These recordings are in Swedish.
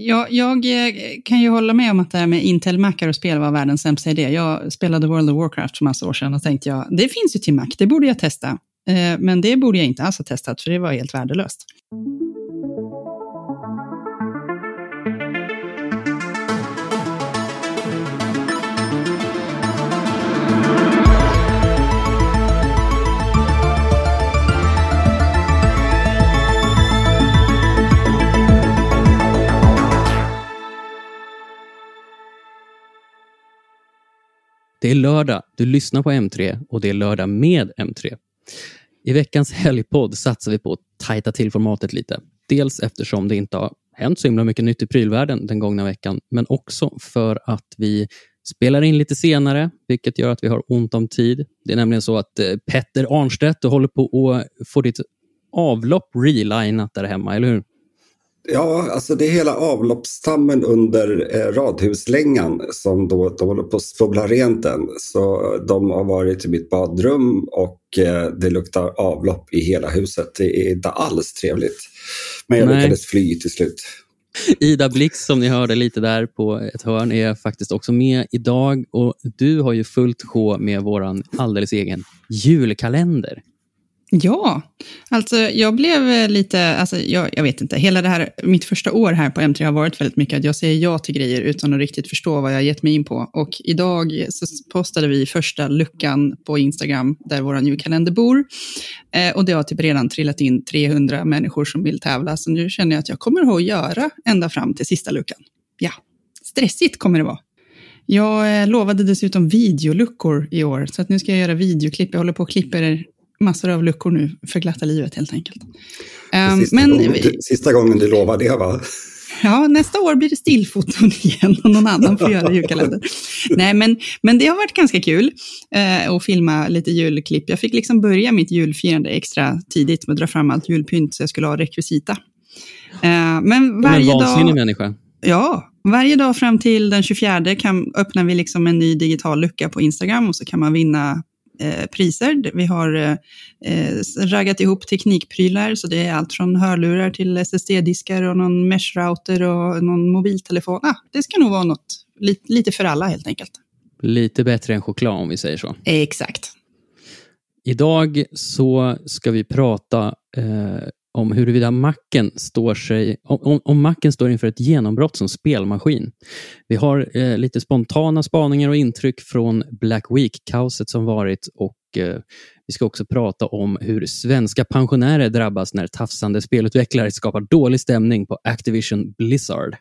Ja, jag eh, kan ju hålla med om att det här med Intel-mackar och spel var världens sämsta idé. Jag spelade World of Warcraft för massa år sedan och tänkte jag, det finns ju till Mac, det borde jag testa. Eh, men det borde jag inte alls ha testat, för det var helt värdelöst. Det är lördag, du lyssnar på M3 och det är lördag med M3. I veckans helgpodd satsar vi på att tajta till formatet lite. Dels eftersom det inte har hänt så himla mycket nytt i prylvärlden den gångna veckan, men också för att vi spelar in lite senare, vilket gör att vi har ont om tid. Det är nämligen så att eh, Petter Arnstedt, du håller på att få ditt avlopp relinat där hemma, eller hur? Ja, alltså det är hela avloppsstammen under eh, radhuslängan som då de håller på att spola rent den. Så de har varit i mitt badrum och eh, det luktar avlopp i hela huset. Det är inte alls trevligt. Men jag Nej. lyckades fly till slut. Ida Blix som ni hörde lite där på ett hörn är faktiskt också med idag och du har ju fullt sjå med våran alldeles egen julkalender. Ja, alltså jag blev eh, lite, alltså jag, jag, vet inte, hela det här, mitt första år här på M3 har varit väldigt mycket att jag säger ja till grejer utan att riktigt förstå vad jag gett mig in på. Och idag så postade vi första luckan på Instagram där vår julkalender bor. Eh, och det har typ redan trillat in 300 människor som vill tävla, så nu känner jag att jag kommer att göra ända fram till sista luckan. Ja, stressigt kommer det vara. Jag eh, lovade dessutom videoluckor i år, så att nu ska jag göra videoklipp. Jag håller på och klipper massor av luckor nu för glatta livet helt enkelt. Um, sista, men, gången, sista gången du lovar det va? Ja, nästa år blir det stillfoton igen och någon annan får göra julkalender. Nej, men, men det har varit ganska kul eh, att filma lite julklipp. Jag fick liksom börja mitt julfirande extra tidigt med att dra fram allt julpynt så jag skulle ha rekvisita. Eh, men varje en vansinnig dag... människa. Ja, varje dag fram till den 24 kan, öppnar vi liksom en ny digital lucka på Instagram och så kan man vinna Eh, priser. Vi har eh, raggat ihop teknikprylar, så det är allt från hörlurar till SSD-diskar och någon mesh-router och någon mobiltelefon. Ah, det ska nog vara något lite, lite för alla helt enkelt. Lite bättre än choklad om vi säger så. Exakt. Idag så ska vi prata eh, om huruvida Macken står sig, om, om Macken står inför ett genombrott som spelmaskin. Vi har eh, lite spontana spaningar och intryck från Black Week-kaoset som varit och eh, vi ska också prata om hur svenska pensionärer drabbas när tafsande spelutvecklare skapar dålig stämning på Activision Blizzard.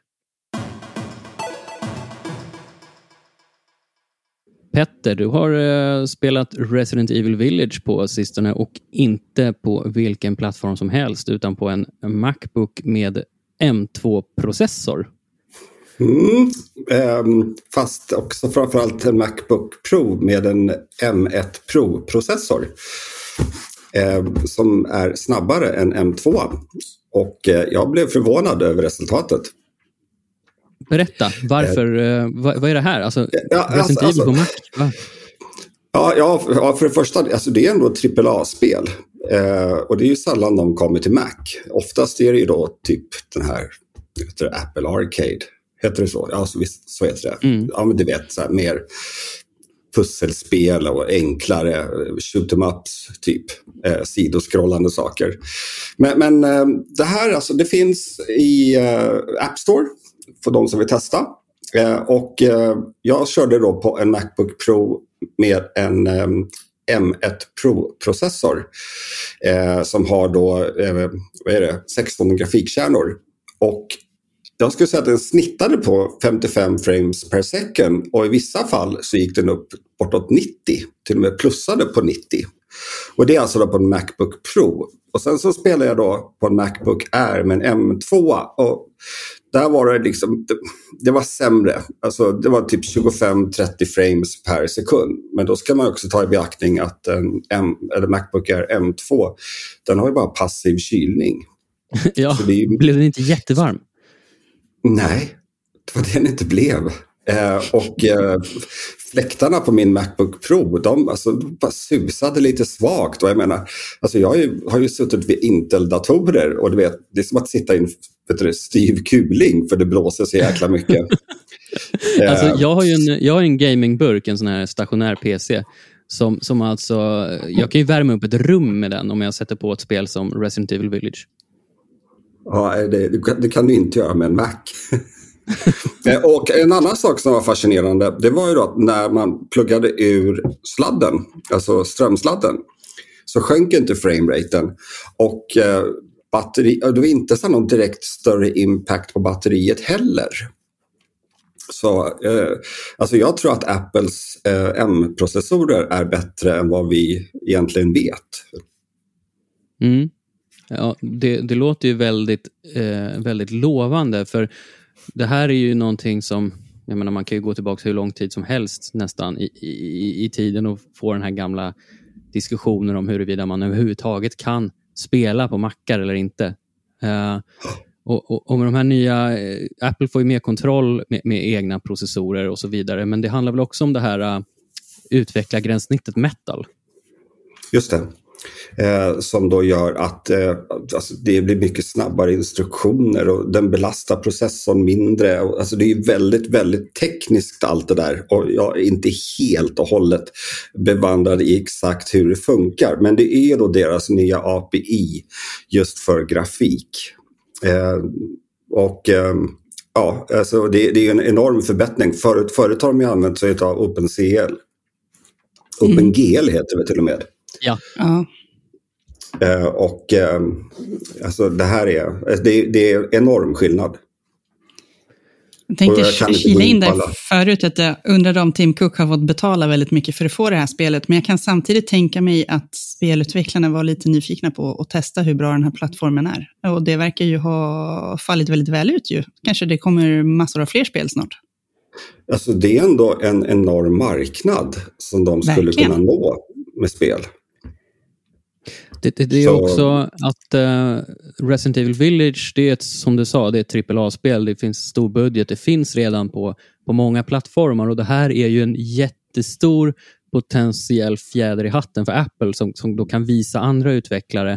Petter, du har eh, spelat Resident Evil Village på sistone och inte på vilken plattform som helst utan på en Macbook med M2-processor. Mm, um, fast också framförallt en Macbook Pro med en M1 Pro-processor. Um, som är snabbare än M2. Och uh, jag blev förvånad över resultatet. Berätta, varför, eh, vad, vad, är det här? Alltså, ja, alltså, alltså, på Mac? Ja, ja, ja, för det första, alltså det är ändå ett AAA-spel. Eh, och det är ju sällan de kommer till Mac. Oftast är det ju då typ den här heter det, Apple Arcade. Heter det så? Ja, så, visst, så heter det. Mm. Ja, men du vet, så här, mer pusselspel och enklare shoot em ups typ. Eh, sidoskrollande saker. Men, men eh, det här alltså, det finns i eh, App Store för de som vill testa. Eh, och eh, jag körde då på en Macbook Pro med en eh, M1 Pro-processor eh, som har då eh, vad är det, 16 grafikkärnor. Och jag skulle säga att den snittade på 55 frames per second och i vissa fall så gick den upp bortåt 90, till och med plussade på 90. Och det är alltså då på en Macbook Pro. Och sen så spelar jag då på en Macbook Air med en M2. Och där var det liksom, det, det var sämre. Alltså det var typ 25-30 frames per sekund. Men då ska man också ta i beaktning att en M, eller Macbook Air M2, den har ju bara passiv kylning. ja, ju... blev den inte jättevarm? Nej, det var det den inte blev. Eh, och eh, fläktarna på min Macbook Pro, de, alltså, bara susade lite svagt. Och jag menar, alltså jag har ju, har ju suttit vid Intel-datorer och du vet, det är som att sitta i en vet du, styv kuling för det blåser så jäkla mycket. alltså, jag har ju en, jag har en gamingburk, en sån här stationär PC. Som, som alltså, jag kan ju värma upp ett rum med den om jag sätter på ett spel som Resident Evil Village. Ja, det, det kan du inte göra med en Mac. Eh, och en annan sak som var fascinerande, det var ju då att när man pluggade ur sladden, alltså strömsladden, så sjönk inte frameraten. Och eh, batteri, eh, det var inte så någon direkt större impact på batteriet heller. Så eh, alltså jag tror att Apples eh, M-processorer är bättre än vad vi egentligen vet. Mm. Ja, det, det låter ju väldigt, eh, väldigt lovande. För det här är ju någonting som, jag menar man kan ju gå tillbaka hur lång tid som helst nästan i, i, i tiden och få den här gamla diskussionen om huruvida man överhuvudtaget kan spela på mackar eller inte. Uh, och, och, och, med de här nya, eh, Apple får ju mer kontroll med, med, egna processorer och så vidare, men det handlar väl också om det här uh, utveckla gränssnittet metal. Just det. Eh, som då gör att eh, alltså det blir mycket snabbare instruktioner och den belastar processorn mindre. Alltså det är väldigt, väldigt tekniskt allt det där och jag är inte helt och hållet bevandrad i exakt hur det funkar. Men det är då deras nya API just för grafik. Eh, och ehm, ja, alltså det, det, är en enorm förbättring. Förut, förut har de ju använt sig av OpenCL. OpenGL mm. heter det till och med. Ja. ja. Uh, och uh, alltså det här är, det, det är enorm skillnad. Jag tänkte jag kila in det förut, att jag undrade om Tim Cook har fått betala väldigt mycket för att få det här spelet, men jag kan samtidigt tänka mig att spelutvecklarna var lite nyfikna på att testa hur bra den här plattformen är. Och det verkar ju ha fallit väldigt väl ut ju. Kanske det kommer massor av fler spel snart. Alltså det är ändå en enorm marknad som de skulle Verkligen. kunna nå med spel. Det, det, det är så... också att uh, Resident Evil Village, det är ett, som du sa, det är ett AAA-spel. Det finns stor budget. Det finns redan på, på många plattformar och det här är ju en jättestor potentiell fjäder i hatten för Apple som, som då kan visa andra utvecklare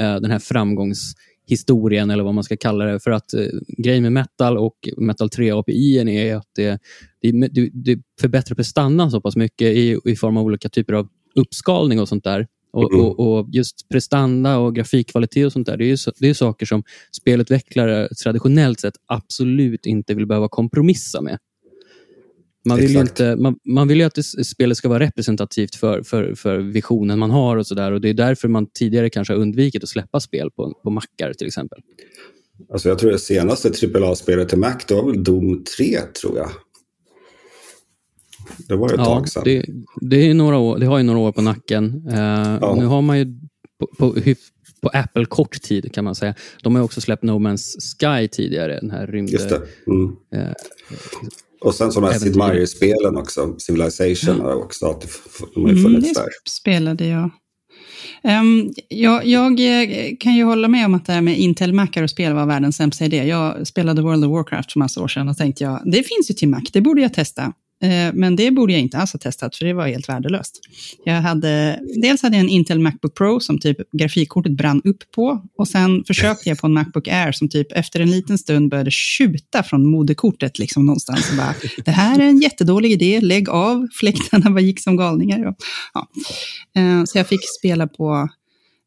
uh, den här framgångshistorien eller vad man ska kalla det. För att uh, grejen med Metal och Metal 3 API är att det, det, det förbättrar prestandan så pass mycket i, i form av olika typer av uppskalning och sånt där och, mm. och, och, just prestanda och grafikkvalitet och sånt där, det är, det är saker som spelutvecklare traditionellt sett absolut inte vill behöva kompromissa med. Man vill, ju inte, man, man, vill ju att det, spelet ska vara representativt för, för, för visionen man har och sådär. Det är därför man tidigare kanske har undvikit att släppa spel på, på mackar till exempel. Alltså jag tror det senaste AAA-spelet till Mac, det var väl Doom 3 tror jag. Det var ett ja, tag sedan. Det, det, är några år, det har ju några år på nacken. Uh, ja. Nu har man ju på, på, på, Apple kort tid kan man säga. De har också släppt No Man's Sky tidigare, den här rymd... Just det. Mm. Uh, och sen sådana här Sid Meier-spelen också, Civilization, ja. också, de har ju mm, funnits mm, där. spelade jag. Um, jag, jag, kan ju hålla med om att det här med Intel Macar och spel var världens sämsta idé. Jag spelade World of Warcraft för massa år sedan och tänkte jag, det finns ju till Mac, det borde jag testa. Eh, men det borde jag inte alls ha testat, för det var helt värdelöst. Jag hade, dels hade jag en Intel Macbook Pro som typ grafikkortet brann upp på. Och sen försökte jag på en Macbook Air som typ efter en liten stund började tjuta från moderkortet liksom någonstans. Och bara, det här är en jättedålig idé, lägg av. Fläktarna bara gick som galningar. Ja. Eh, så jag fick spela på...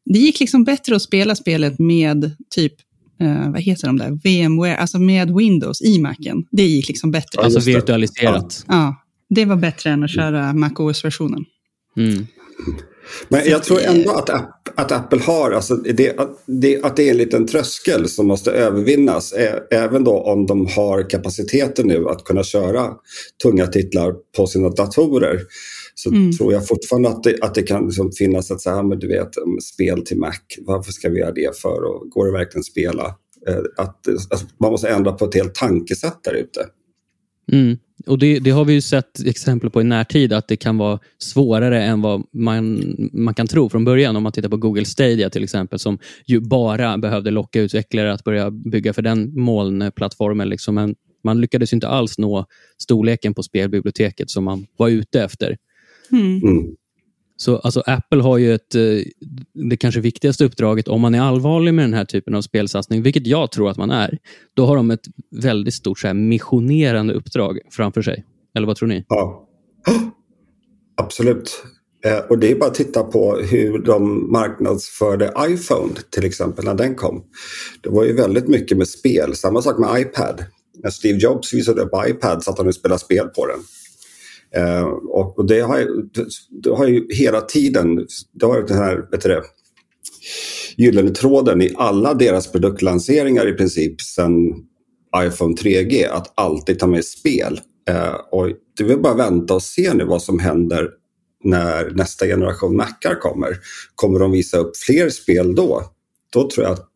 Det gick liksom bättre att spela spelet med typ eh, vad heter de där, VMware, alltså med Windows i Macen. Det gick liksom bättre. Alltså virtualiserat. Ja. ja, det var bättre än att köra MacOS-versionen. Mm. Men jag tror ändå att, att Apple har, alltså det, att, det, att det är en liten tröskel som måste övervinnas. Även då om de har kapaciteten nu att kunna köra tunga titlar på sina datorer så mm. tror jag fortfarande att det, att det kan liksom finnas ett så här, men du vet, spel till Mac. Varför ska vi göra det för? Och går det verkligen att spela? Eh, att, alltså, man måste ändra på ett helt tankesätt där ute. Mm. Och det, det, har vi ju sett exempel på i närtid, att det kan vara svårare än vad man, man kan tro från början. Om man tittar på Google Stadia till exempel, som ju bara behövde locka utvecklare att börja bygga för den molnplattformen. Liksom. Men Man lyckades inte alls nå storleken på spelbiblioteket som man var ute efter. Mm. Mm. Så alltså, Apple har ju ett, eh, det kanske viktigaste uppdraget om man är allvarlig med den här typen av spelsatsning, vilket jag tror att man är. Då har de ett väldigt stort så här, missionerande uppdrag framför sig. Eller vad tror ni? Ja. Absolut. Eh, och det är bara att titta på hur de marknadsförde iPhone till exempel när den kom. Det var ju väldigt mycket med spel. Samma sak med iPad. När Steve Jobs visade upp iPad så att han nu spelar spel på den. Eh, och och det, har, ju- det har ju hela tiden, det har ju den här, vet du det, gyllene tråden i alla deras produktlanseringar i princip sedan iPhone 3G att alltid ta med spel. Eh, och det vill bara vänta och se nu vad som händer när nästa generation Macar kommer. Kommer de visa upp fler spel då? Då tror jag att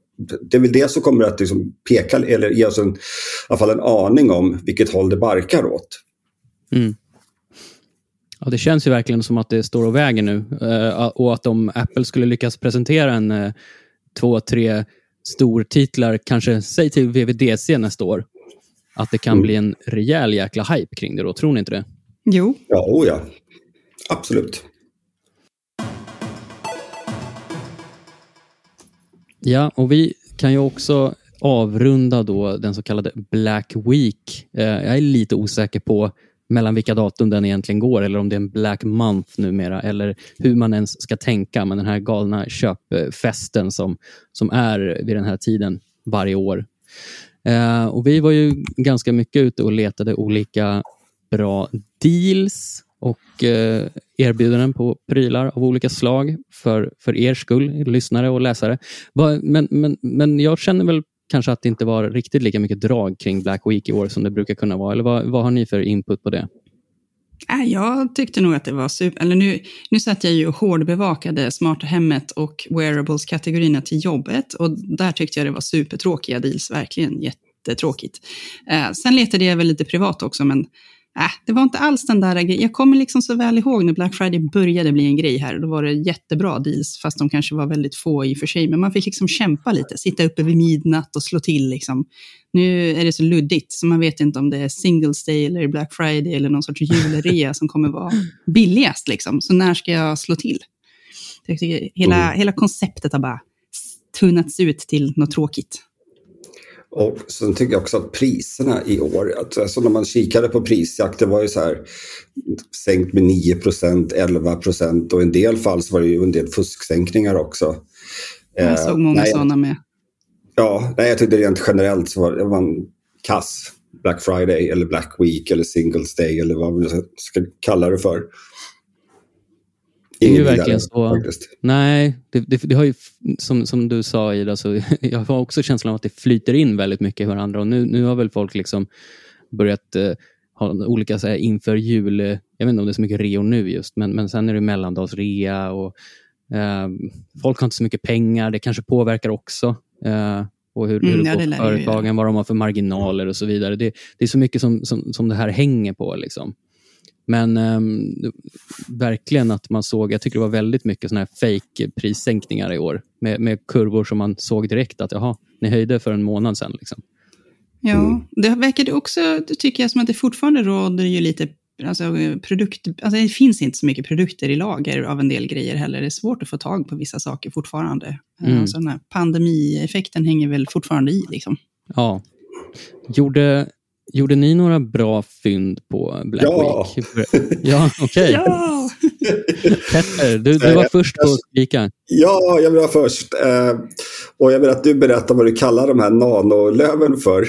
det är väl det som kommer att liksom peka eller ge oss en, i alla fall en aning om vilket håll det barkar åt. Mm. Ja, det känns ju verkligen som att det står och väger nu. Eh, och att om Apple skulle lyckas presentera en eh, två, tre stortitlar, kanske säg till VVDC nästa år, att det kan Mm. bli en rejäl jäkla hype kring det då. Tror ni inte det? Jo, Ja, oh ja. Absolut. Ja, och vi kan ju också avrunda då den så kallade Black Week. Eh, jag är lite osäker på mellan vilka datum den egentligen går eller om det är en Black Month numera eller hur man ens ska tänka med den här galna köpfesten som, som är vid den här tiden varje år. Eh, och Vi var ju ganska mycket ute och letade olika bra deals och eh, erbjudanden på prylar av olika slag för, för er skull, lyssnare och läsare. Va- Men, men, men jag känner väl kanske att det inte var riktigt lika mycket drag kring Black Week i år som det brukar kunna vara. Eller vad, vad har ni för input på det? Äh, jag tyckte nog att det var super... Eller nu, nu satt jag ju och hårdbevakade smarta hemmet och wearables-kategorierna till jobbet och där tyckte jag det var supertråkiga deals, verkligen jättetråkigt. Eh, sen letade jag väl lite privat också, men äh, det var inte alls den där grejen. Jag kommer liksom så väl ihåg när Black Friday började bli en grej här. Då var det jättebra deals, fast de kanske var väldigt få i och för sig. Men man fick liksom kämpa lite, sitta uppe vid midnatt och slå till. Liksom. Nu är det så luddigt, så man vet inte om det är Singles Day eller Black Friday eller någon sorts julrea som kommer vara billigast. Liksom. Så när ska jag slå till? Jag tycker hela, hela konceptet har bara tunnats ut till något tråkigt. Och sen tycker jag också att priserna i år, alltså när man kikade på prisjakt, det var ju så här sänkt med 9% 11% och i en del fall så var det ju en del fusksänkningar också. Jag Eh, såg många nej, sådana med. Ja, nej, jag tyckte rent generellt så var det var en kass Black Friday eller Black Week eller Singles Day eller vad vi ska kalla det för. Det är ju verkligen så. Faktiskt. Nej, det, det, det har ju, som, som du sa Ida, så jag har också känslan av att det flyter in väldigt mycket i varandra. Och nu, nu har väl folk liksom börjat eh, ha olika så här, inför jul, eh, jag vet inte om det är så mycket reor nu just, men, men sen är det mellandagsrea och eh, folk har inte så mycket pengar. Det kanske påverkar också. Eh, och hur, hur Mm, det går för företagen, vad de har för marginaler och så vidare. Det, det är så mycket som, som, som det här hänger på. Liksom. Men ehm, verkligen att man såg, jag tycker det var väldigt mycket såna här fake prissänkningar i år. Med, med kurvor som man såg direkt att jaha, ni höjde för en månad sedan. Liksom. Ja, det verkade också, det tycker jag, som att det fortfarande råder ju lite Alltså, produkt, alltså det finns inte så mycket produkter i lager av en del grejer heller. Det är svårt att få tag på vissa saker fortfarande. Mm. Alltså, den här pandemieffekten hänger väl fortfarande i. Liksom. Ja. Gjorde, gjorde ni några bra fynd på Black Ja. Week? Ja, okej. Ja! Petter, du, du var först på att skrika. Ja, jag vara först. Eh, och jag vill att du berättar vad du kallar de här nanolöven för.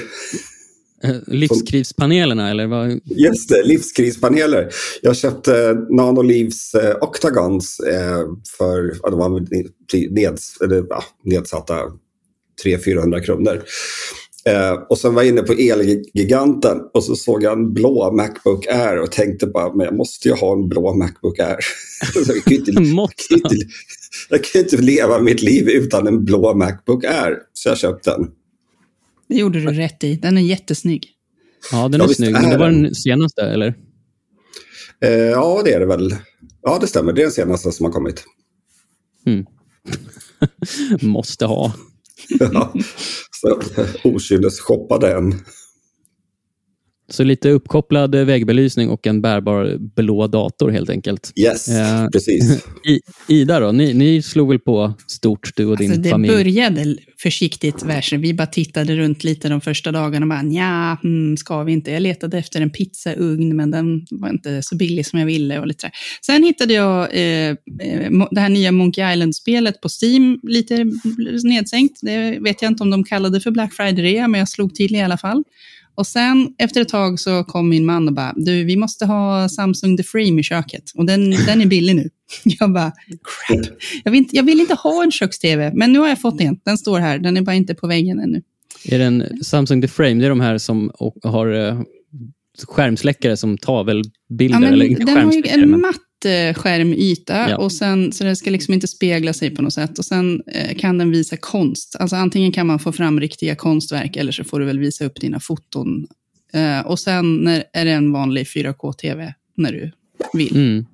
Eh, Livskrispanelerna, eller vad? Just det, livskrispaneler. Jag köpte Nanolivs eh, Octagons eh, för de var neds, eller, nedsatta 300-400 kronor. Eh, och sen var jag inne på Elgiganten och så såg jag en blå Macbook Air och tänkte bara, men jag måste ju ha en blå Macbook Air. Jag, kan ju inte, Måste jag, kan inte, jag kan inte leva mitt liv utan en blå Macbook Air. Så jag köpte den. Det gjorde du rätt i. Den är jättesnygg. Ja, den Ja, är visst snygg. Men det var den. senaste, eller? Eh, ja, det är det väl. Ja, det stämmer. Det är den senaste som har kommit. Måste ha. Ja, okynnes shoppade en. Så lite uppkopplad väggbelysning och en bärbar blå dator helt enkelt. Yes, Eh, precis. I, Ida då, ni, ni slog väl på stort du och din Alltså det familj? började försiktigt. Vi bara tittade runt lite de första dagarna och bara, nja, hmm, ska vi inte? Jag letade efter en pizzaugn, men den var inte så billig som jag ville. Och lite. Sen hittade jag eh, eh, det här nya Monkey Island-spelet på Steam, lite nedsänkt. Det vet jag inte om de kallade för Black Friday-rea, men jag slog till i alla fall. Och sen efter ett tag så kom min man och bara, du, vi måste ha Samsung The Frame i köket. Och den, den är billig nu. Jag bara, crap. Jag vill, inte, jag vill inte ha en köks-tv, men nu har jag fått en. Den står här, den är bara inte på väggen ännu. Är det en Samsung The Frame? Det är de här som har eh, skärmsläckare som tavelbilder? Ja, eller den har ju en matt skärmyta, Ja. och sen, så den ska liksom inte spegla sig på något sätt. Och sen eh, kan den visa konst. Alltså antingen kan man få fram riktiga konstverk, eller så får du väl visa upp dina foton. Eh, och sen när, är det en vanlig 4K-tv när du vill. Mm.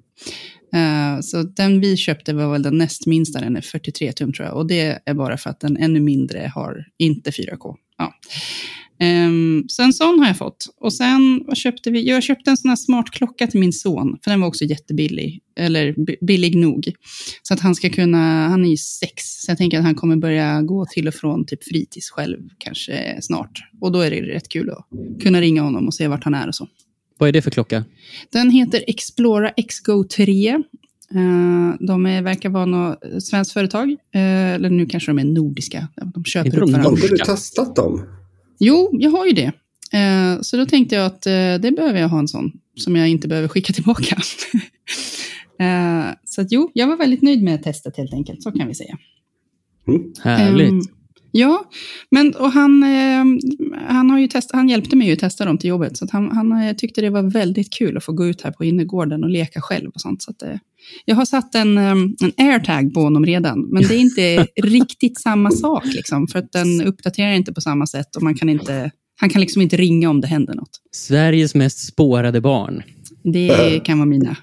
Eh, så den vi köpte var väl den näst minsta, den är 43 tum tror jag. Och det är bara för att den ännu mindre har inte 4K. Ja. Um, så en sån har jag fått. Och sen vad köpte vi? Jag köpte en sån här smart klocka till min son, för den var också jättebillig. Eller bi- billig nog. Så att han ska kunna, han är ju sex, så jag tänker att han kommer börja gå till och från typ fritids själv kanske snart. Och då är det rätt kul att kunna ringa honom och se vart han är och så. Vad är det för klocka? Den heter Explora XGO 3. Eh, de är, verkar vara något svenskt företag. Eh, eller nu kanske de är nordiska. De köper Inte de upp Har du norska? testat dem? Jo, jag har ju det. Eh, så då tänkte jag att eh, det behöver jag ha en sån. Som jag inte behöver skicka tillbaka. eh, så att, jo, jag var väldigt nöjd med testet helt enkelt. Så kan vi säga. Härligt. Ehm, ja, men och han, eh, han, har ju test, han hjälpte mig ju att testa dem till jobbet. Så att han, han eh, tyckte det var väldigt kul att få gå ut här på innergården och leka själv. och sånt. Så att, eh, jag har satt en, eh, en airtag på honom redan, men det är inte riktigt samma sak. Liksom, för att den uppdaterar inte på samma sätt och man kan inte, han kan liksom inte ringa om det händer något. Sveriges mest spårade barn. Det kan vara mina.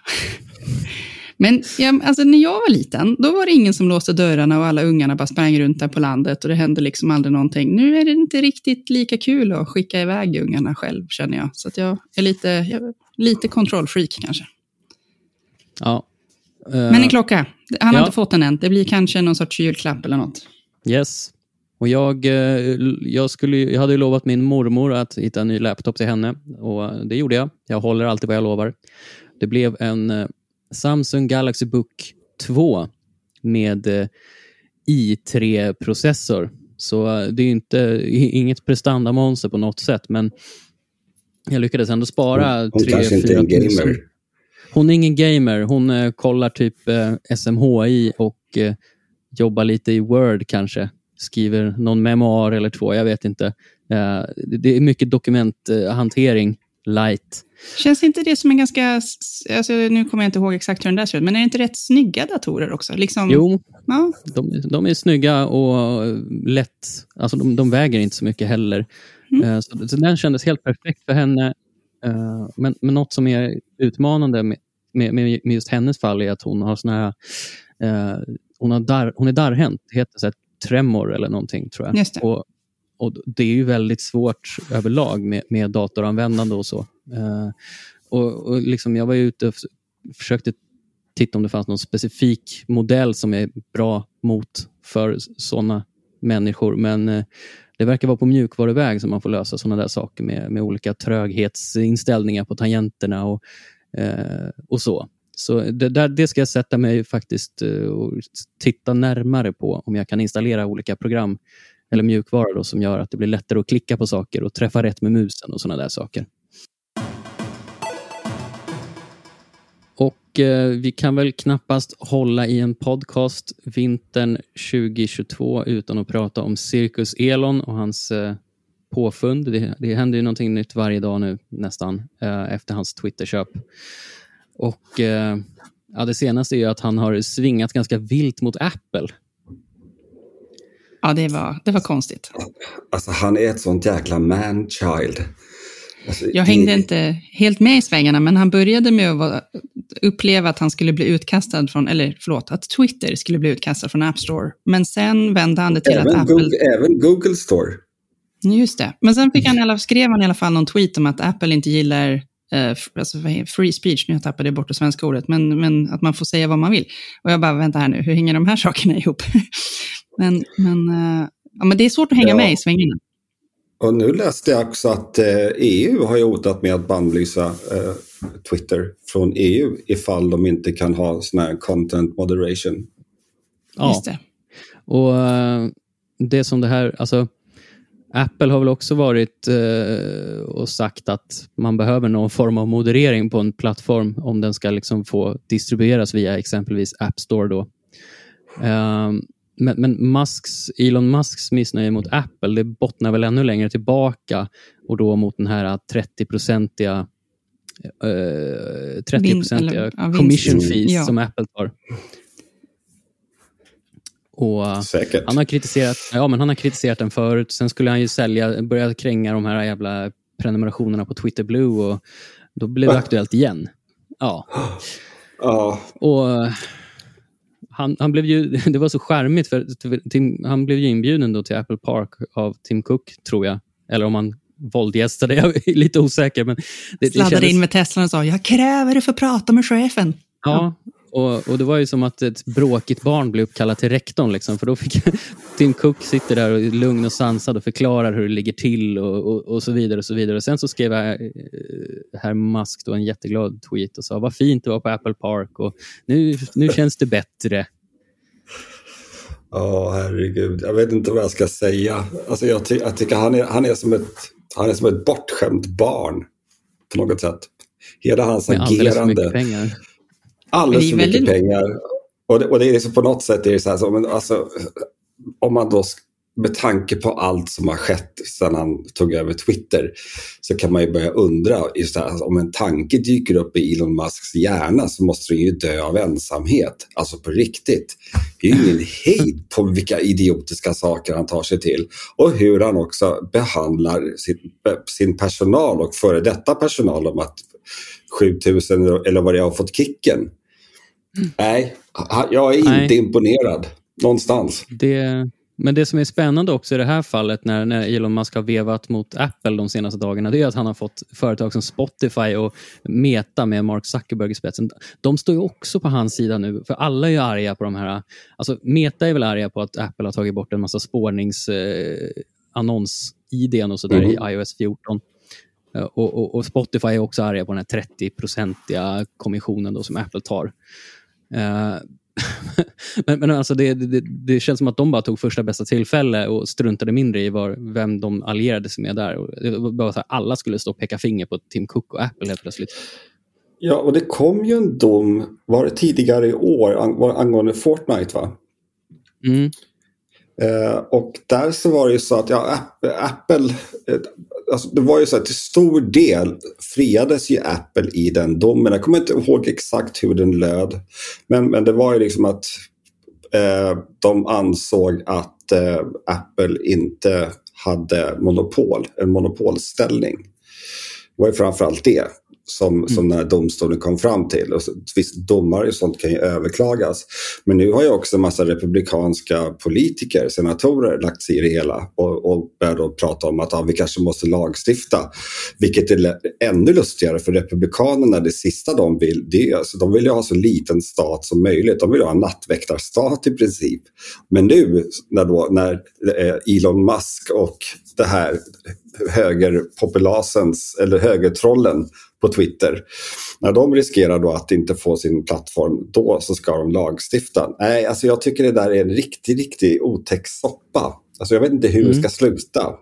Men ja, alltså, när jag var liten, då var det ingen som låste dörrarna och alla ungarna bara sprang runt där på landet och det hände liksom aldrig någonting. Nu är det inte riktigt lika kul att skicka iväg ungarna själv, känner jag. Så att jag är lite, jag, lite kontrollfreak kanske. Ja. Eh, Men en klocka, han har Ja. inte fått den än. Det blir kanske någon sorts julklapp eller något. Yes. Och jag, eh, jag, skulle, ju- jag hade ju lovat min mormor att hitta en ny laptop till henne och det gjorde jag. Jag håller alltid vad jag lovar. Det blev en eh, Samsung Galaxy Book 2 med eh, i3-processor. Så det är ju inte, inget prestandamonster på något sätt, men jag lyckades ändå spara Hon 3 Hon är ingen gamer. Hon eh, kollar typ eh, SMHI och eh, jobbar lite i Word kanske. Skriver någon memoar eller två, jag vet inte. Eh, det, är mycket dokumenthantering, light. Känns inte det som en ganska, alltså, nu kommer jag inte ihåg exakt hur den där ser ut, men är det inte rätt snygga datorer också? Liksom, Jo, Ja, de, de är snygga och eh, lätt. Alltså de, de väger inte så mycket heller. Mm. Eh, Så, så den kändes helt perfekt för henne. Eh, Men, men något som är utmanande med, med, med just hennes fall är att hon har såna här, eh, hon, har dar, hon är darrhänt. Det heter så här tremor eller någonting tror jag. Just det. Och, och det är ju väldigt svårt överlag med, med datoranvändande och så. Eh, och, och liksom jag var ute och försökte titta om det fanns någon specifik modell som är bra mot för sådana människor. Men eh, det verkar vara på mjukvaruväg som man får lösa sådana där saker med, med olika tröghetsinställningar på tangenterna och, eh, och så. Så det, där, det ska jag sätta mig faktiskt eh, och titta närmare på om jag kan installera olika program eller mjukvara då, som gör att det blir lättare att klicka på saker och träffa rätt med musen och sådana där saker. Vi kan väl knappast hålla i en podcast vintern 2022 utan att prata om Cirkus Elon och hans eh, påfund. Det, det händer ju någonting nytt varje dag nu nästan eh, efter hans Twitterköp. Och eh, ja, det senaste är ju att han har svingat ganska vilt mot Apple. ja det, var, det var konstigt. Alltså han är ett sånt jäkla man-child. Alltså, Jag hängde det- inte helt med i svängarna, men han började med att vara, uppleva att han skulle bli utkastad från, eller förlåt, att Twitter skulle bli utkastad från App Store. Men sen vände han det till att Även Apple... Google, även Google Store. Just det. Men sen fick han, skrev han i alla fall någon tweet om att Apple inte gillar eh, alltså, free speech, nu tappade jag bort det svenska ordet, men, men att man får säga vad man vill. Och jag bara, vänta här nu, hur hänger de här sakerna ihop? men, men, eh, ja, men det är svårt att hänga ja. med i svängarna. Och nu läste jag också att eh, EU har hotat med att bannlysa eh, Twitter från EU ifall de inte kan ha sån här content moderation. Ja, Just det. och uh, det som det här, alltså Apple har väl också varit uh, och sagt att man behöver någon form av moderering på en plattform om den ska liksom få distribueras via exempelvis App Store. Då. Uh, men, men Musks, Elon Musks missnöje mot Apple det bottnar väl ännu längre tillbaka och då mot den här 30-procentiga uh, 30% commission fees ja. som Apple tar. Och Säkert. Han har, kritiserat, ja, men han har kritiserat den förut. Sen skulle han ju sälja, börja kränga de här jävla prenumerationerna på Twitter Blue och då blev det aktuellt igen. Ja. ja. Och han, han blev ju, det var så charmigt för Tim, han blev ju inbjuden då till Apple Park av Tim Cook, tror jag. Eller om han våldgästade, jag är lite osäker. Men det, Sladdade det kändes... in med Teslan och sa “Jag kräver att få prata med chefen”. Ja, och, och det var ju som att ett bråkigt barn blev uppkallat till rektorn. Liksom, för då fick Tim Cook sitter där och lugn och sansad och förklarar hur det ligger till och, och, och så vidare. och så vidare. Och Sen så skrev jag, eh, herr Musk då en jätteglad tweet och sa vad fint det var på Apple Park och nu, nu känns det bättre. Ja, oh, herregud. Jag vet inte vad jag ska säga. Alltså, jag, ty jag tycker han är, han, är som ett, han är som ett bortskämt barn på något sätt. Hela hans Med agerande. Alldeles för mycket pengar. Alldeles för mycket pengar. Och det, och det är liksom på något sätt är det så här, så, men alltså, om man då med tanke på allt som har skett sedan han tog över Twitter så kan man ju börja undra, just här, alltså, om en tanke dyker upp i Elon Musks hjärna så måste den ju dö av ensamhet. Alltså på riktigt. Det är ju ingen hejd på vilka idiotiska saker han tar sig till och hur han också behandlar sin, sin personal och före detta personal om att 7000 eller vad det har fått kicken. Mm. Nej, jag är inte Nej. imponerad någonstans. Det, men det som är spännande också i det här fallet när, när Elon Musk har vevat mot Apple de senaste dagarna, det är att han har fått företag som Spotify och Meta med Mark Zuckerberg i spetsen. De står ju också på hans sida nu, för alla är arga på de här... Alltså Meta är väl arga på att Apple har tagit bort en massa spårningsannons-idén eh, och sådär mm. i iOS 14. Eh, och, och, och, Spotify är också arga på den här 30-procentiga kommissionen då som Apple tar. Uh, men, men alltså det, det, det, känns som att de bara tog första bästa tillfälle och struntade mindre i var, vem de allierade sig med där. Och bara så här, alla skulle stå och peka finger på Tim Cook och Apple helt plötsligt. Ja, och det kom ju en dom, var tidigare i år, angående Fortnite va? Mm. Eh, och där så var det ju så att ja, Apple, eh, alltså det var ju så att till stor del friades ju Apple i den domen. Jag kommer inte ihåg exakt hur den löd. Men, men det var ju liksom att eh, de ansåg att eh, Apple inte hade monopol, en monopolställning. Det var ju framförallt det som, mm. som den här domstolen kom fram till. Och visst, domar och sånt kan ju överklagas. Men nu har ju också en massa republikanska politiker, senatorer, lagt sig i det hela och, och börjat då prata om att ja, vi kanske måste lagstifta. Vilket är ännu lustigare för republikanerna, det sista de vill, det är, alltså, de vill ju ha så liten stat som möjligt. De vill ha en nattväktarstat i princip. Men nu när, då, när eh, Elon Musk och det här högerpopulasens eller högertrollen på Twitter. När de riskerar då att inte få sin plattform, då så ska de lagstifta. Nej, alltså jag tycker det där är en riktig, riktig otäck soppa. Alltså jag vet inte hur mm. det ska sluta.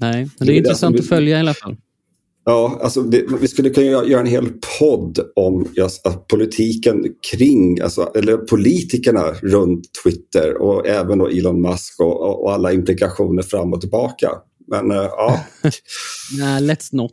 Nej, men det är, det intressant vi... att följa i alla fall. Ja, alltså det, vi skulle kunna göra en hel podd om just, politiken kring, alltså, eller politikerna runt Twitter och även då Elon Musk och, och, och alla implikationer fram och tillbaka. Men uh, ja. Nej, let's not.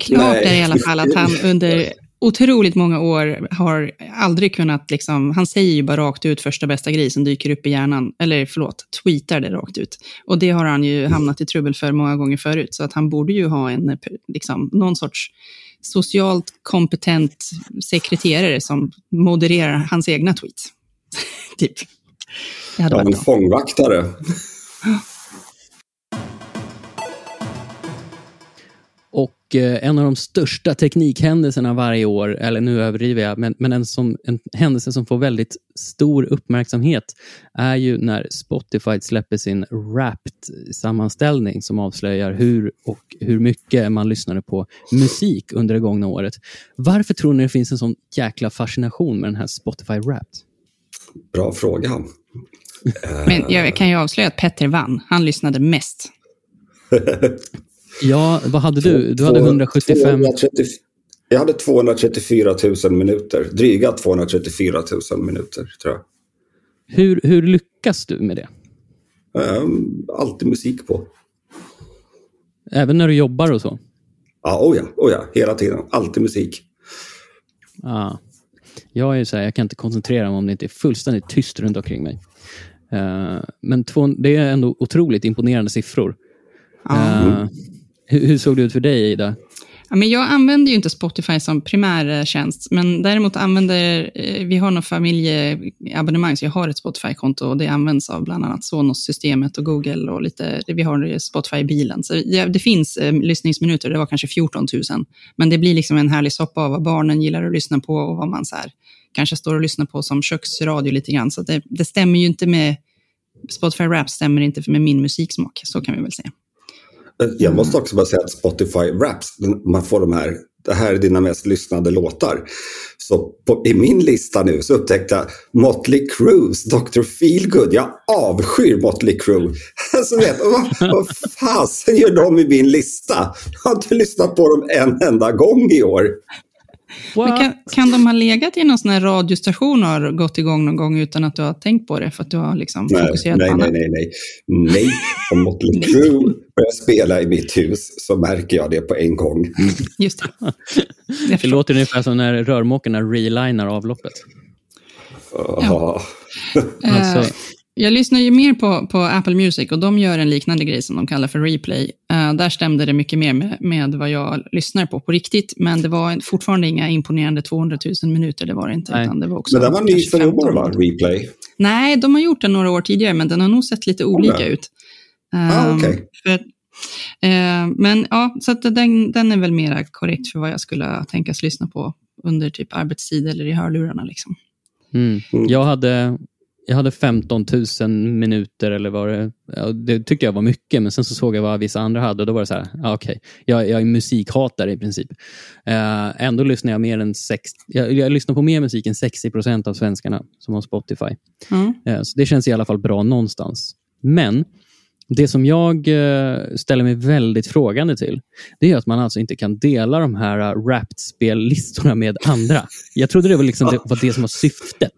Klart är i alla fall att han under otroligt många år har aldrig kunnat, liksom, han säger ju bara rakt ut första bästa grej som dyker upp i hjärnan, eller förlåt, tweetar det rakt ut. Och det har han ju mm. hamnat i trubbel för många gånger förut, så att han borde ju ha en, liksom, någon sorts socialt kompetent sekreterare som modererar hans egna tweets. typ. Det hade ja, en fångvaktare. Och eh, en av de största teknikhändelserna varje år, eller nu överdriver jag, men, men en, som, en händelse som får väldigt stor uppmärksamhet är ju när Spotify släpper sin Wrapped-sammanställning som avslöjar hur och hur mycket man lyssnade på musik under det gångna året. Varför tror ni det finns en sån jäkla fascination med den här Spotify Wrapped? Bra fråga. Men jag kan ju avslöja att Petter vann. Han lyssnade mest. Ja, vad hade du? Du hade 175... 230, jag hade 234 000 minuter. Dryga 234 000 minuter, tror jag. Hur, hur lyckas du med det? Um, alltid musik på. Även när du jobbar och så? Ja, oh ja, oh ja, hela tiden. Alltid musik. Ah. Jag är så här, jag kan inte koncentrera mig om det inte är fullständigt tyst runt omkring mig. Uh, men två, det är ändå otroligt imponerande siffror. Ja. Uh, hur, hur såg det ut för dig, Ida? Ja, men jag använder ju inte Spotify som primärtjänst, men däremot använder, eh, vi har något familjeabonnemang, så jag har ett Spotify-konto och det används av bland annat Sonos-systemet och Google och lite, vi har Spotify i bilen. Så det, det finns eh, lyssningsminuter, det var kanske 14 000, men det blir liksom en härlig soppa av vad barnen gillar att lyssna på och vad man så här, kanske står och lyssnar på som köksradio lite grann. Så det, det stämmer ju inte med, Spotify Rap stämmer inte med min musiksmak, så kan vi väl säga. Eh, jag måste också bara säga att Spotify Raps, man får de här, det här är dina mest lyssnade låtar. Så på, i min lista nu så upptäckte jag Motley Crues Dr. Feelgood. Jag avskyr Motley Crue. Alltså vet, vad, vad fasen gör de i min lista? Jag har inte lyssnat på dem en enda gång i år. Kan, kan de ha legat i någon sån här radiostation och har gått igång någon gång utan att du har tänkt på det för att du har liksom nej, fokuserat nej, på nej, nej, nej. Nej, om Motley Crue börjar spela i mitt hus så märker jag det på en gång. Just det. Det låter ungefär som när rörmokarna relinar avloppet. Ja. Alltså- Jag lyssnar ju mer på, på Apple Music och de gör en liknande grej som de kallar för replay. Eh, där stämde det mycket mer med, med vad jag lyssnar på på riktigt, men det var en- fortfarande inga imponerande 200 000 minuter, det var det inte. Nej. Utan det var också Men den var ny för i år 15. va? Replay. Nej, de har gjort den några år tidigare, men den har nog sett lite olika ut. Ah, för, eh, men ja, så den, den är väl mera korrekt för vad jag skulle tänkas lyssna på under typ arbetstid eller i hörlurarna. Liksom. Mm. Mm. Jag, hade, jag hade 15 000 minuter, eller vad det, ja, det tyckte jag var mycket, men sen så såg jag vad vissa andra hade och då var det så här, ja, okej, jag, jag är musikhatare i princip. Eh, ändå lyssnar jag mer än sex, jag, jag lyssnar på mer musik än 60 procent av svenskarna som har Spotify. Ja. Eh, Så det känns i alla fall bra någonstans. Men det som jag eh, ställer mig väldigt frågande till, det är att man alltså inte kan dela de här uh, Wrapped-spellistorna med andra. Jag trodde det var, liksom det, var det som var syftet.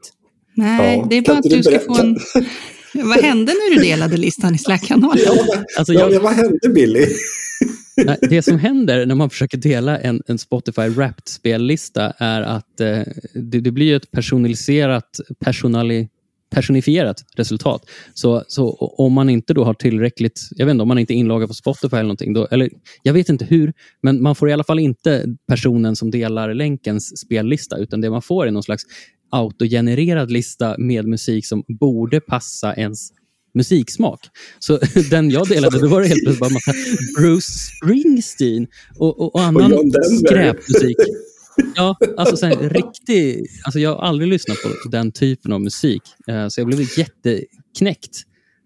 Nej, Ja, det är bara att du ska få en... Vad hände när du delade listan i Slack-kanalen? Ja, Alltså, ja, jag- men vad hände Billy? Det som händer när man försöker dela en, en Spotify Wrapped-spellista är att eh, det, det blir ett personaliserat, personali, personifierat resultat. Så, så om man inte då har tillräckligt, jag vet inte om man inte är inloggad på Spotify eller någonting, då, eller jag vet inte hur, men man får i alla fall inte personen som delar länkens spellista, utan det man får är någon slags autogenererad lista med musik som borde passa ens musiksmak. Så den jag delade, då var det helt plötsligt bara massa Bruce Springsteen och, och, och annan Denver. skräpmusik. Ja, alltså så här, riktig... Alltså jag har aldrig lyssnat på den typen av musik, eh, så jag blev jätteknäckt.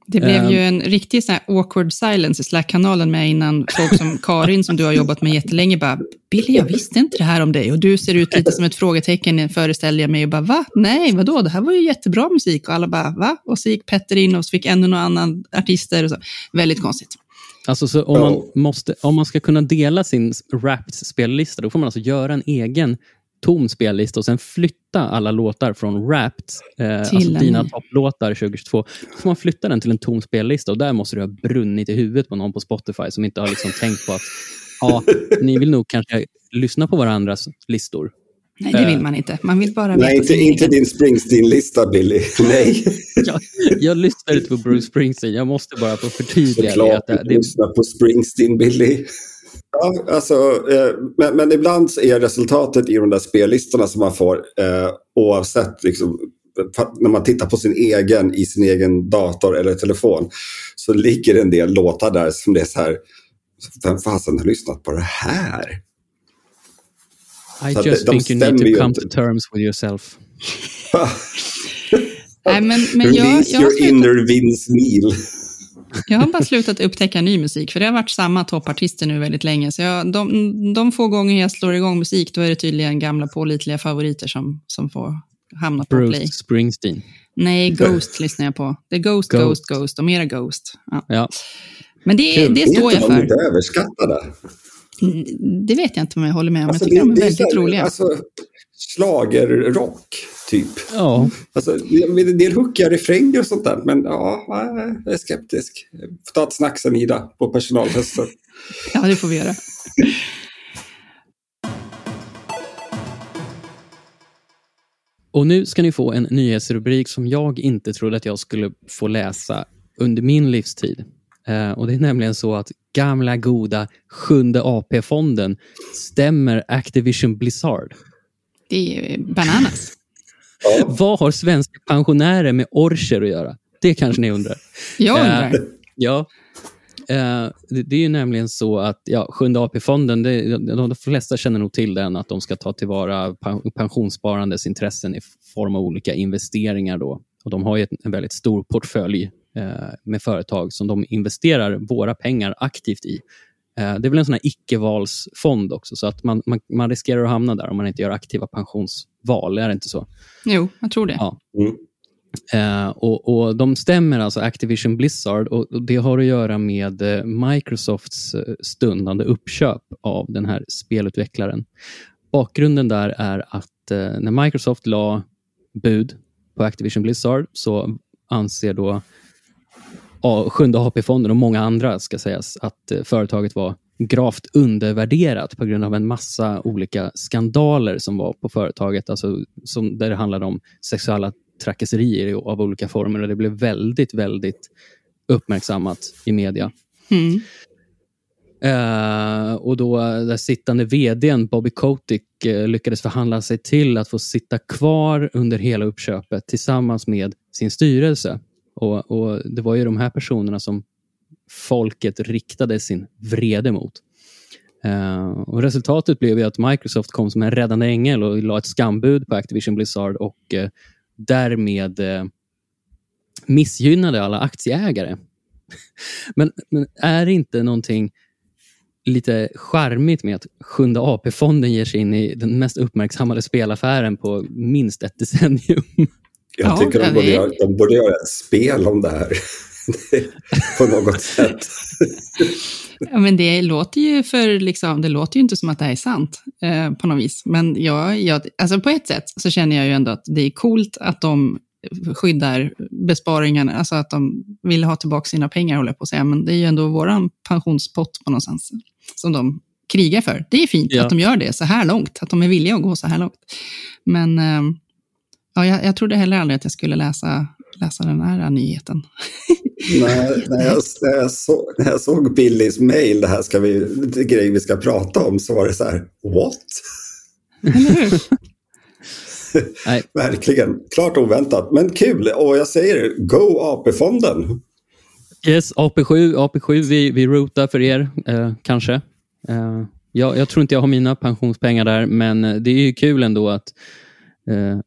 Det blev Ehm. ju en riktig sån här awkward silence i Slack-kanalen med innan folk som Karin, som du har jobbat med jättelänge, bara Billy, jag visste inte det här om dig och du ser ut lite som ett frågetecken, föreställer jag mig, och bara va? Nej, vadå? Det här var ju jättebra musik och alla bara va? Och så gick Petter in och så fick ännu några annan artister och så. Väldigt konstigt. Alltså, så om, man måste, om man ska kunna dela sin Wrapped-spellista, då får man alltså göra en egen tom spellista och sen flytta alla låtar från Wrapped, eh, alltså dina topplåtar 2022, så får man flytta den till en tom spellista och där måste det ha brunnit i huvudet på någon på Spotify som inte har liksom tänkt på att ja, ni vill nog kanske lyssna på varandras listor. Nej, det vill man inte. Man vill bara Nej, inte, inte din Springsteen-lista Billy. Nej, Jag, jag lyssnar inte på Bruce Springsteen, jag måste bara få förtydliga det. såklart Att det, inte det lyssna på Springsteen Billy. Ja, alltså, eh, men, men ibland är resultatet i de där spellistorna som man får, eh, oavsett liksom, när man tittar på sin egen i sin egen dator eller telefon, så ligger en del låtar där som det är så här, vem fasen har lyssnat på det här? I Så just think you need to come inte. to terms with yourself. Nej, men, men jag, Release jag, har your inner Vince Neil. Jag har bara slutat upptäcka ny musik, för det har varit samma toppartister nu väldigt länge. Så jag, de, de få gånger jag slår igång musik, då är det tydligen gamla pålitliga favoriter som, som får hamna på play. Bruce Springsteen. Nej, Ghost lyssnar jag på. Det är Ghost, Ghost, Ghost. Ghost, och mera Ghost. Ja. Ja. Men det, Kul. det Är står inte jag för. lite överskattade? Mm, Det vet jag inte om jag håller med om. Alltså, jag tycker de är det är väldigt här, roliga. Alltså, schlagerrock, typ. ja. Alltså, det är en del hookiga refränger och sånt där, men ja, jag är skeptisk. Får ta ett snack sen, Ida, på personalfesten. Ja, det får vi göra. Och nu ska ni få en nyhetsrubrik som jag inte trodde att jag skulle få läsa under min livstid. Eh, och Det är nämligen så att gamla goda sjunde AP-fonden stämmer Activision Blizzard. Det är bananas. Ja, Vad har svenska pensionärer med Orcher att göra? Det kanske ni undrar. Jag Eh, undrar. Ja. Eh, det, det är ju nämligen så att ja, Sjunde AP-fonden, det, de, de flesta känner nog till den, att de ska ta tillvara pen- pensionssparandes intressen i form av olika investeringar. Då. Och de har en väldigt stor portfölj eh, med företag som de investerar våra pengar aktivt i. Eh, det är väl en sån här icke-valsfond också, så att man, man, man riskerar att hamna där om man inte gör aktiva pensionsval. Är det inte så? Jo, jag tror det. Ja. Mm. Eh, och, och De stämmer alltså Activision Blizzard och, och det har att göra med eh, Microsofts eh, stundande uppköp av den här spelutvecklaren. Bakgrunden där är att eh, när Microsoft la bud på Activision Blizzard så anser då Sjunde AP-fonden och många andra ska sägas att eh, företaget var gravt undervärderat på grund av en massa olika skandaler som var på företaget, alltså som, där det handlade om sexuella trakasserier av olika former och det blev väldigt, väldigt uppmärksammat i media. Mm. Eh, och då där sittande vdn Bobby Kotick eh, lyckades förhandla sig till att få sitta kvar under hela uppköpet tillsammans med sin styrelse. Och, och Det var ju de här personerna som folket riktade sin vrede mot. Uh, och Resultatet blev ju att Microsoft kom som en räddande ängel och la ett skambud på Activision Blizzard och uh, därmed uh, missgynnade alla aktieägare. Men, men är det inte någonting lite charmigt med att Sjunde AP-fonden ger sig in i den mest uppmärksammade spelaffären på minst ett decennium? Jag Ja, tycker de borde, göra, de borde göra ett spel om det här. på något sätt. Ja, men det låter ju för liksom, det låter ju inte som att det här är sant eh, på något vis. Men jag, jag, alltså på ett sätt så känner jag ju ändå att det är coolt att de skyddar besparingarna, alltså att de vill ha tillbaka sina pengar håller jag på att säga. Men det är ju ändå våran pensionspott på någonstans som de krigar för. Det är fint Ja. att de gör det så här långt, att de är villiga att gå så här långt. Men eh, ja, jag, jag trodde heller aldrig att jag skulle läsa, läsa den här nyheten. när, när, jag, när, jag så, när jag såg Billys mail, det här ska vi, det grej vi ska prata om, så var det så här, what? Eller hur? Nej, Verkligen. Klart oväntat, men kul. Och jag säger, go AP-fonden. Yes, AP7, AP7 vi, vi rootar för er, eh, kanske. Eh, jag, jag tror inte jag har mina pensionspengar där, men eh, det är ju kul ändå att eh,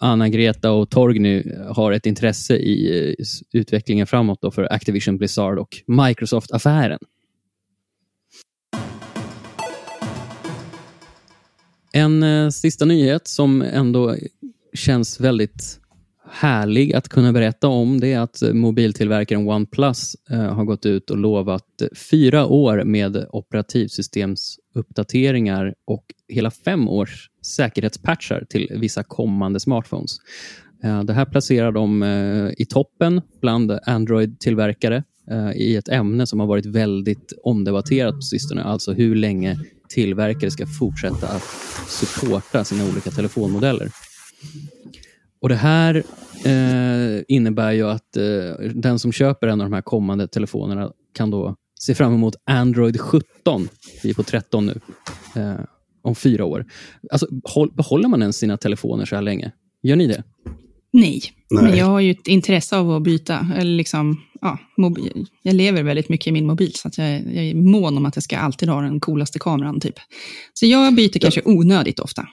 Anna-Greta och Torgny har ett intresse i eh, utvecklingen framåt då för Activision Blizzard och Microsoft-affären. En eh, sista nyhet som ändå känns väldigt härlig att kunna berätta om det är att mobiltillverkaren OnePlus eh, har gått ut och lovat fyra år med operativsystemsuppdateringar och hela fem års säkerhetspatchar till vissa kommande smartphones. Eh, det här placerar de eh, i toppen bland Android-tillverkare i ett ämne som har varit väldigt omdebatterat på sistone, alltså hur länge tillverkare ska fortsätta att supporta sina olika telefonmodeller. Och Det här eh, innebär ju att eh, den som köper en av de här kommande telefonerna kan då se fram emot Android 17, vi är på 13 nu, eh, om fyra år. Alltså, håll, behåller man ens sina telefoner så här länge? Gör ni det? Nej. Nej. men jag har ju ett intresse av att byta. Eller liksom, ja, mobil, jag lever väldigt mycket i min mobil, så att jag, jag är mån om att jag ska alltid ha den coolaste kameran. Typ. Så jag byter kanske onödigt ofta.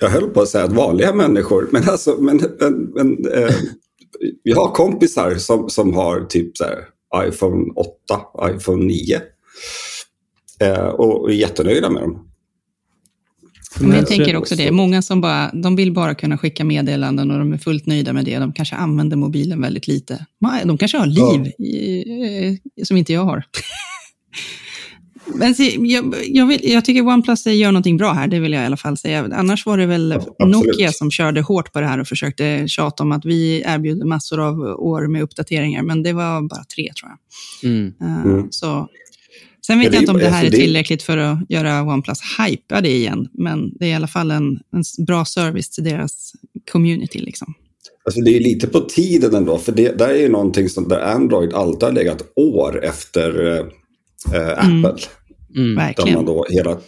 Jag höll på att säga att vanliga människor, men alltså, men, men, men eh, jag har kompisar som, som har typ så här, iPhone 8, iPhone 9 eh, och är jättenöjda med dem. Men jag tänker också det, många som bara, de vill bara kunna skicka meddelanden och de är fullt nöjda med det. De kanske använder mobilen väldigt lite. De kanske har liv ja. i, eh, som inte jag har. Men se, jag, jag, vill, jag, tycker OnePlus gör någonting bra här, det vill jag i alla fall säga. Annars var det väl ja, Nokia som körde hårt på det här och försökte tjata om att vi erbjuder massor av år med uppdateringar, men det var bara tre tror jag. Mm. Uh, så Sen vet jag inte om det här är tillräckligt för att göra OnePlus hypa det igen, men det är i alla fall en, en bra service till deras community. Liksom. Alltså det är lite på tiden ändå, för det där är ju någonting som där Android alltid har legat år efter eh, mm. Apple. Mm. Mm. Där man då hela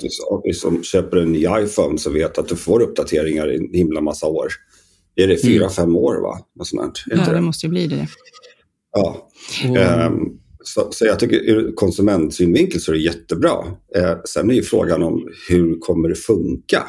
som köper en ny iPhone så vet att du får uppdateringar i en himla massa år. Är det fyra, mm. fem år va? Något sånt ja, det, det måste ju bli det. Ja. Um, så, så, jag tycker ur konsumentsynvinkel så är det jättebra. Eh, sen är ju frågan om hur kommer det funka?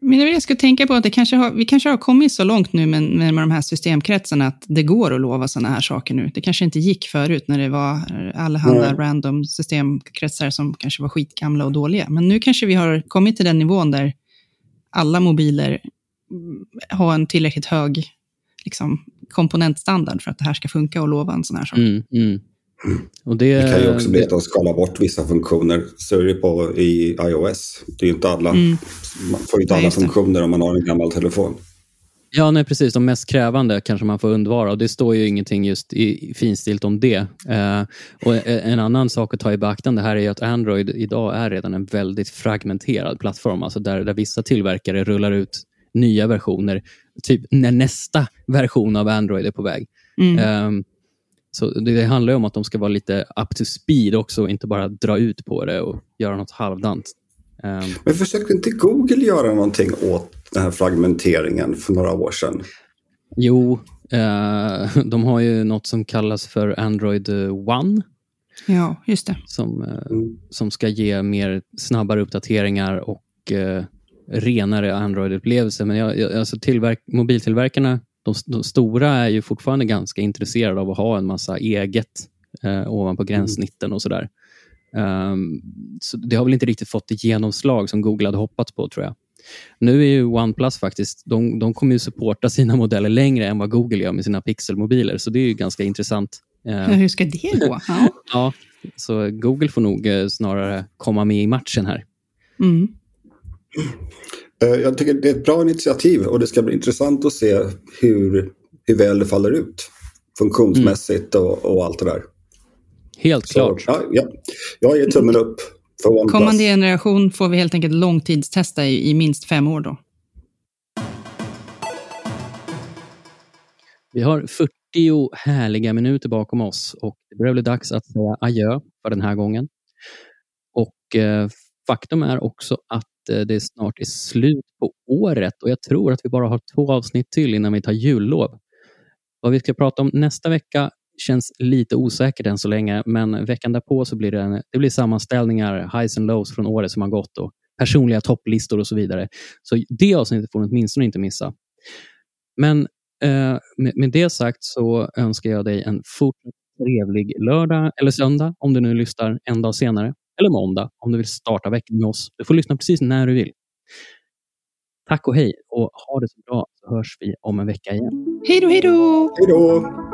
Men jag skulle tänka på att det kanske har, vi kanske har kommit så långt nu med, med, de här systemkretsarna att det går att lova sådana här saker nu. Det kanske inte gick förut när det var allehanda mm. random systemkretsar som kanske var skitgamla och dåliga. Men nu kanske vi har kommit till den nivån där alla mobiler har en tillräckligt hög liksom, komponentstandard för att det här ska funka och lova en sån här sak. Mm, mm. Och det, det, kan ju också bli att de skalar bort vissa funktioner. Så är det på i iOS. Det är ju inte alla, mm. Man får ju inte alla funktioner om man har en gammal telefon. Ja, nej, precis. De mest krävande kanske man får undvara och det står ju ingenting just i, finstilt om det. Eh, och en annan sak att ta i beaktande här är att Android idag är redan en väldigt fragmenterad plattform, alltså där, där vissa tillverkare rullar ut nya versioner, typ när nästa version av Android är på väg. Mm. Um, så det, handlar om att de ska vara lite up to speed också och inte bara dra ut på det och göra något halvdant. Um, Men försökte inte Google göra någonting åt den här fragmenteringen för några år sedan? Jo, uh, de har ju något som kallas för Android One. Ja, just det. Som, uh, mm. som ska ge mer snabbare uppdateringar och uh, renare Android-upplevelse. Men jag, jag, alltså tillverk, mobiltillverkarna, de, de, stora är ju fortfarande ganska intresserade av att ha en massa eget eh, ovanpå mm. gränssnitten och sådär. Um, så det har väl inte riktigt fått det genomslag som Google hade hoppats på, tror jag. Nu är ju OnePlus faktiskt, de, de kommer ju supporta sina modeller längre än vad Google gör med sina pixelmobiler, så det är ju ganska intressant. Uh, Hur ska det gå? Ja. ja, så Google får nog eh, snarare komma med i matchen här. Mm. Eh, jag tycker det är ett bra initiativ och det ska bli intressant att se hur, hur väl det faller ut funktionsmässigt mm. och, och, allt det där. Helt Så, klart. Ja, ja. Jag ger tummen upp för OnePlus. Kommande generation får vi helt enkelt långtidstesta i, i minst fem år då. Vi har 40 härliga minuter bakom oss och det börjar bli dags att säga adjö för den här gången. Och eh, faktum är också att Eh, det snart är slut på året och jag tror att vi bara har två avsnitt till innan vi tar jullov. Vad vi ska prata om nästa vecka känns lite osäkert än så länge, men veckan därpå så blir det, en, det blir sammanställningar, highs and lows från året som har gått och personliga topplistor och så vidare. Så det avsnittet får du åtminstone inte missa. Men eh, med, med, det sagt så önskar jag dig en fortsatt trevlig lördag eller söndag om du nu lyssnar en dag senare eller måndag om du vill starta veckan med oss. Du får lyssna precis när du vill. Tack och hej och ha det så bra så hörs vi om en vecka igen. Hej då, hej då! Hej då!